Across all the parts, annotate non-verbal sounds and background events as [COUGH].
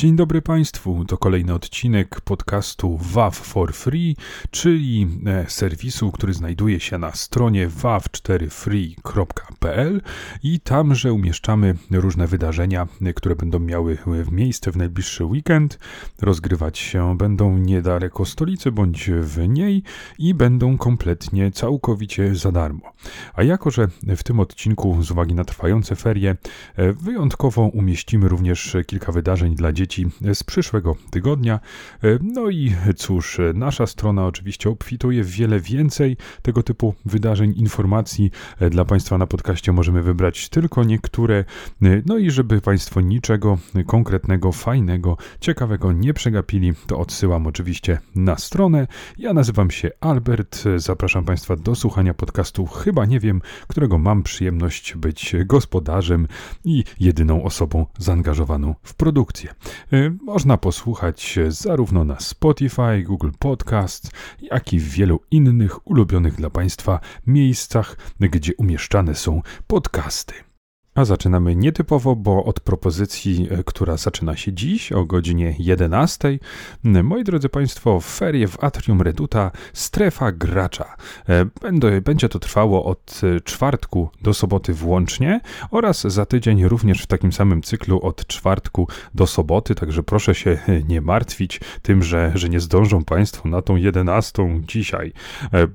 Dzień dobry Państwu, to kolejny odcinek podcastu WAV for Free, czyli e, serwisu, który znajduje się na stronie wav4free.pl i tamże umieszczamy różne wydarzenia, e, które będą miały e, miejsce w najbliższy weekend. Rozgrywać się będą niedaleko stolicy bądź w niej i będą kompletnie, całkowicie za darmo. A jako, że w tym odcinku z uwagi na trwające ferie wyjątkowo umieścimy również kilka wydarzeń dla dzieci, z przyszłego tygodnia. E, no i cóż, nasza strona oczywiście obfituje w wiele więcej tego typu wydarzeń, informacji. E, dla Państwa na podcaście możemy wybrać tylko niektóre. E, no i żeby Państwo niczego konkretnego, fajnego, ciekawego nie przegapili, to odsyłam oczywiście na stronę. Ja nazywam się Albert. Zapraszam Państwa do słuchania podcastu Chyba nie wiem, którego mam przyjemność być gospodarzem i jedyną osobą zaangażowaną w produkcję. Y, można posłuchać zarówno na Spotify, Google Podcast, jak i w wielu innych ulubionych dla Państwa miejscach, gdzie umieszczane są podcasty. A zaczynamy nietypowo, bo od propozycji, e, która zaczyna się dziś o godzinie 11. Moi drodzy Państwo, ferie w Atrium Reduta, strefa gracza. E, będzie to trwało od e, czwartku do soboty włącznie oraz za tydzień również w takim samym cyklu od czwartku do soboty, także proszę się nie martwić tym, że, że nie zdążą Państwo na tą 11 dzisiaj.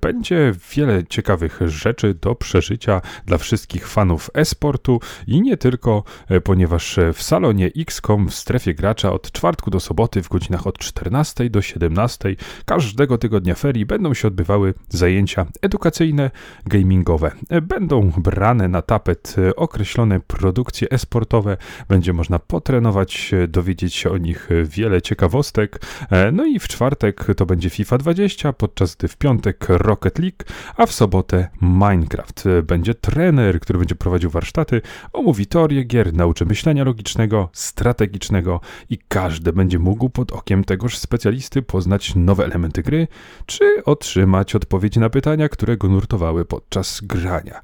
Będzie wiele ciekawych rzeczy do przeżycia dla wszystkich fanów e-sportu i nie tylko, e, ponieważ e, w salonie XCOM w strefie gracza od czwartku do soboty w godzinach od 14 do 17 każdego tygodnia ferii będą się odbywały zajęcia edukacyjne, gamingowe. E, będą brane na tapet określone produkcje esportowe, będzie można potrenować, dowiedzieć się o nich wiele ciekawostek. No i w czwartek to będzie FIFA 20, podczas gdy w piątek Rocket League, a w sobotę Minecraft. Będzie trener, który będzie prowadził warsztaty omówi teorię gier, nauczy myślenia logicznego, strategicznego i każdy będzie mógł pod okiem tegoż specjalisty poznać nowe elementy gry, czy otrzymać odpowiedzi na pytania, które go nurtowały podczas grania.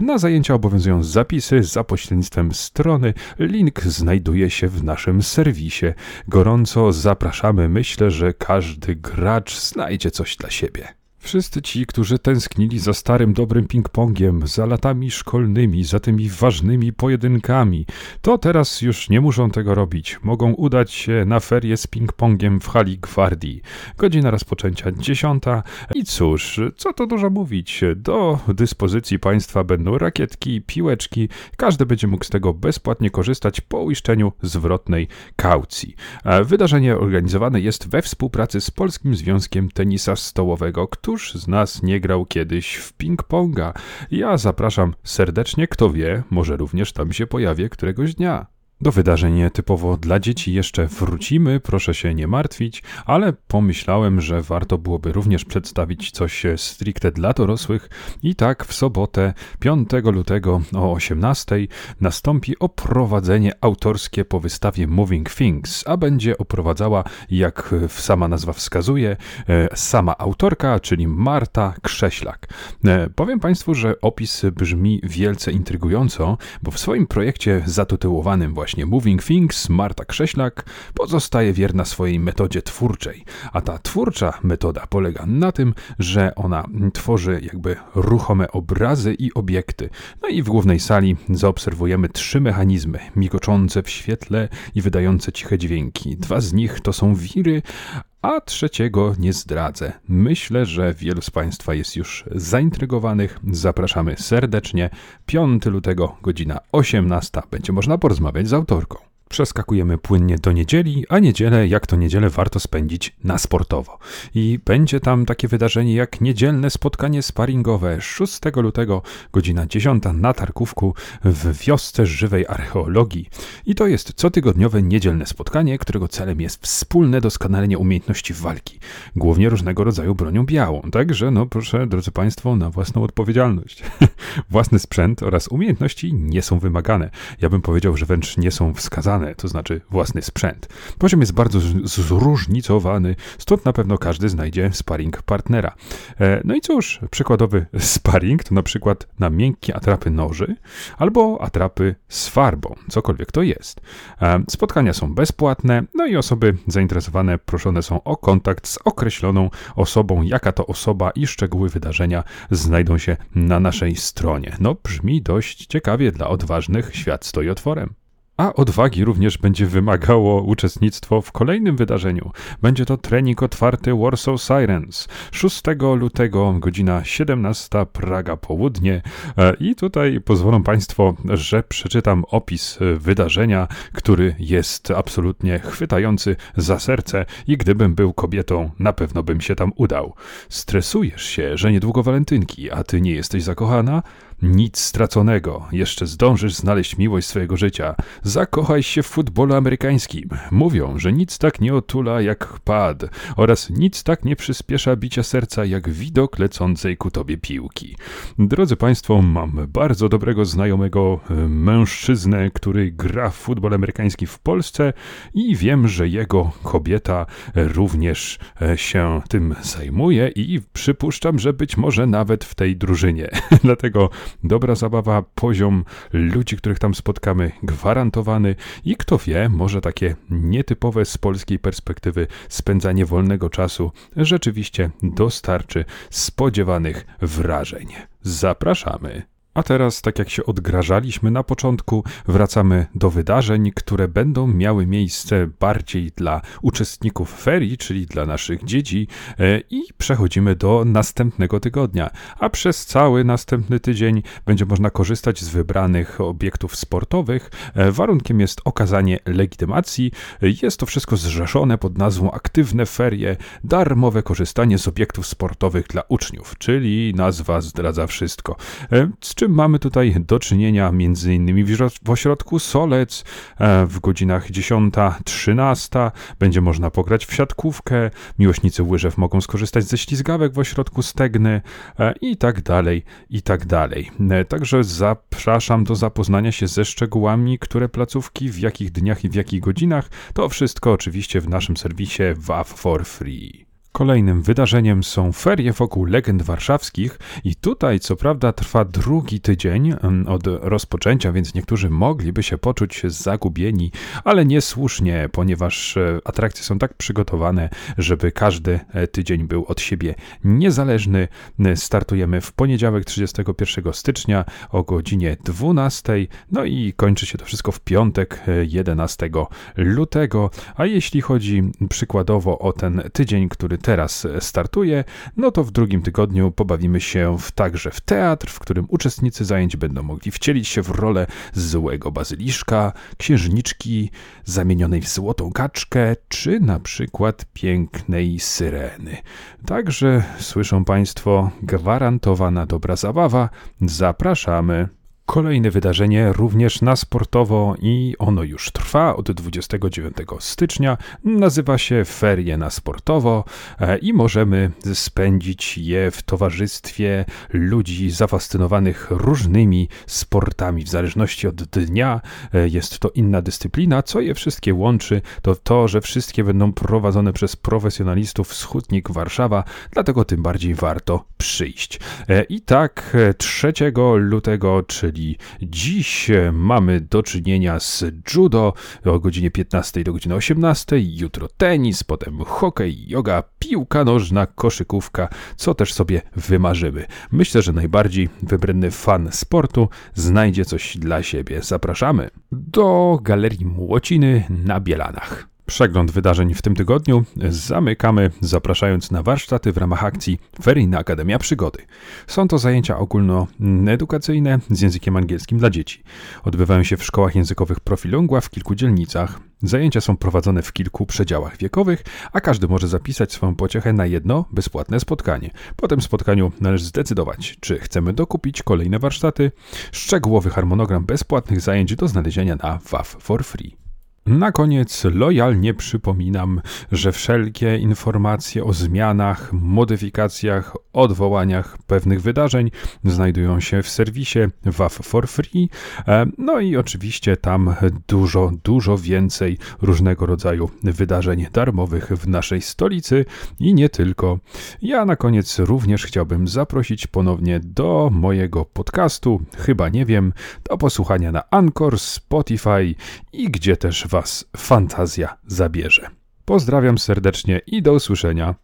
Na zajęcia obowiązują zapisy za pośrednictwem strony. Link znajduje się w naszym serwisie. Gorąco zapraszamy. Myślę, że każdy gracz znajdzie coś dla siebie. Wszyscy ci, którzy tęsknili za starym dobrym ping-pongiem, za latami szkolnymi, za tymi ważnymi pojedynkami, to teraz już nie muszą tego robić. Mogą udać się na ferie z ping-pongiem w hali gwardii. Godzina rozpoczęcia dziesiąta i cóż, co to dużo mówić. Do dyspozycji państwa będą rakietki, piłeczki. Każdy będzie mógł z tego bezpłatnie korzystać po uiszczeniu zwrotnej kaucji. Wydarzenie organizowane jest we współpracy z Polskim Związkiem Tenisa Stołowego, który Któż z nas nie grał kiedyś w ping-ponga? Ja zapraszam serdecznie, kto wie, może również tam się pojawię któregoś dnia. Do wydarzeń typowo dla dzieci jeszcze wrócimy, proszę się nie martwić, ale pomyślałem, że warto byłoby również przedstawić coś stricte dla dorosłych i tak w sobotę 5 lutego o 18 nastąpi oprowadzenie autorskie po wystawie Moving Things, a będzie oprowadzała, jak sama nazwa wskazuje, e, sama autorka, czyli Marta Krześlak. E, powiem Państwu, że opis brzmi wielce intrygująco, bo w swoim projekcie zatytułowanym właśnie właśnie Moving Things Marta Krześlak pozostaje wierna swojej metodzie twórczej, a ta twórcza metoda polega na tym, że ona tworzy jakby ruchome obrazy i obiekty. No i w głównej sali zaobserwujemy trzy mechanizmy, migoczące w świetle i wydające ciche dźwięki. Dwa z nich to są wiry, a trzeciego nie zdradzę. Myślę, że wielu z Państwa jest już zaintrygowanych. Zapraszamy serdecznie. 5 lutego, godzina 18. Będzie można porozmawiać z autorką. Przeskakujemy płynnie do niedzieli, a niedzielę, jak to niedzielę, warto spędzić na sportowo. I będzie tam takie wydarzenie jak niedzielne spotkanie sparingowe 6 lutego, godzina 10 na Tarkówku w wiosce żywej archeologii. I to jest cotygodniowe niedzielne spotkanie, którego celem jest wspólne doskonalenie umiejętności walki, głównie różnego rodzaju bronią białą. Także, no proszę, drodzy Państwo, na własną odpowiedzialność. [LAUGHS] Własny sprzęt oraz umiejętności nie są wymagane. Ja bym powiedział, że wręcz nie są wskazane rozwiązane, to znaczy własny sprzęt. Poziom jest bardzo zróżnicowany, stąd na pewno każdy znajdzie sparring partnera. E, no i cóż, przykładowy [LAUGHS] sparring to na przykład na miękkie atrapy noży albo atrapy z farbą, cokolwiek to jest. E, spotkania są bezpłatne, no i osoby zainteresowane proszone są o kontakt z określoną osobą, jaka to osoba i szczegóły wydarzenia znajdą się na naszej stronie. No brzmi dość ciekawie dla odważnych, świat stoi otworem. A odwagi również będzie wymagało uczestnictwo w kolejnym wydarzeniu. Będzie to trening otwarty Warsaw Sirens. 6 lutego, godzina 17, Praga południe. E, I tutaj pozwolą Państwo, że przeczytam opis wydarzenia, który jest absolutnie chwytający za serce i gdybym był kobietą, na pewno bym się tam udał. Stresujesz się, że niedługo walentynki, a ty nie jesteś zakochana? Nic straconego, jeszcze zdążysz znaleźć miłość swojego życia. Zakochaj się w futbolu amerykańskim. Mówią, że nic tak nie otula jak pad oraz nic tak nie przyspiesza bicia serca jak widok lecącej ku tobie piłki. Drodzy Państwo, mam bardzo dobrego znajomego e, mężczyznę, który gra w futbol amerykański w Polsce i wiem, że jego kobieta również e, się tym zajmuje i przypuszczam, że być może nawet w tej drużynie. [LAUGHS] Dlatego dobra zabawa, poziom ludzi, których tam spotkamy, gwarantowany i kto wie, może takie nietypowe z polskiej perspektywy spędzanie wolnego czasu rzeczywiście dostarczy spodziewanych wrażeń. Zapraszamy. A teraz, tak jak się odgrażaliśmy na początku, wracamy do wydarzeń, które będą miały miejsce bardziej dla uczestników ferii, czyli dla naszych dzieci, e, i przechodzimy do następnego tygodnia. A przez cały następny tydzień będzie można korzystać z wybranych obiektów sportowych. E, warunkiem jest okazanie legitymacji. Jest to wszystko zrzeszone pod nazwą Aktywne Ferie, darmowe korzystanie z obiektów sportowych dla uczniów, czyli nazwa zdradza wszystko. E, z czym mamy tutaj do czynienia m.in. w ośrodku Solec e, w godzinach 10-13 będzie można pograć w siatkówkę, miłośnicy łyżew mogą skorzystać ze ślizgawek w ośrodku Stegny e, i tak dalej, i tak dalej. E, także zapraszam do zapoznania się ze szczegółami, które placówki, w jakich dniach i w jakich godzinach, to wszystko oczywiście w naszym serwisie WAF for Free. Kolejnym wydarzeniem są ferie wokół legend warszawskich i tutaj co prawda trwa drugi tydzień od rozpoczęcia, więc niektórzy mogliby się poczuć zagubieni, ale niesłusznie, ponieważ e, atrakcje są tak przygotowane, żeby każdy e, tydzień był od siebie niezależny. Startujemy w poniedziałek 31 stycznia o godzinie 12, no i kończy się to wszystko w piątek 11 lutego. A jeśli chodzi przykładowo o ten tydzień, który teraz startuje, no to w drugim tygodniu pobawimy się w, także w teatr, w którym uczestnicy zajęć będą mogli wcielić się w rolę złego bazyliszka, księżniczki zamienionej w złotą kaczkę, czy na przykład pięknej syreny. Także słyszą Państwo, gwarantowana dobra zabawa. Zapraszamy. Kolejne wydarzenie również na sportowo i ono już trwa od 29 stycznia. Nazywa się Ferie na sportowo e, i możemy spędzić je w towarzystwie ludzi zafascynowanych różnymi sportami. W zależności od dnia e, jest to inna dyscyplina. Co je wszystkie łączy, to to, że wszystkie będą prowadzone przez profesjonalistów z Warszawa, dlatego tym bardziej warto przyjść. E, I tak 3 lutego, czyli czyli dziś mamy do czynienia z judo o godzinie 15 do godziny 18, jutro tenis, potem hokej, yoga, piłka nożna, koszykówka, co też sobie wymarzymy. Myślę, że najbardziej wybredny fan sportu znajdzie coś dla siebie. Zapraszamy do Galerii Młociny na Bielanach. Przegląd wydarzeń w tym tygodniu zamykamy, zapraszając na warsztaty w ramach akcji Feryjna Akademia Przygody. Są to zajęcia ogólnoedukacyjne z językiem angielskim dla dzieci. Odbywają się w szkołach językowych Profilongua w kilku dzielnicach. Zajęcia są prowadzone w kilku przedziałach wiekowych, a każdy może zapisać swoją pociechę na jedno bezpłatne spotkanie. Po tym spotkaniu należy zdecydować, czy chcemy dokupić kolejne warsztaty. Szczegółowy harmonogram bezpłatnych zajęć do znalezienia na WAF for Free. Na koniec lojalnie przypominam, że wszelkie informacje o zmianach, modyfikacjach, odwołaniach pewnych wydarzeń znajdują się w serwisie WAF for Free. E, no i oczywiście tam dużo, dużo więcej różnego rodzaju wydarzeń darmowych w naszej stolicy i nie tylko. Ja na koniec również chciałbym zaprosić ponownie do mojego podcastu, chyba nie wiem, do posłuchania na Anchor, Spotify i gdzie też Was fantazja zabierze. Pozdrawiam serdecznie i do usłyszenia.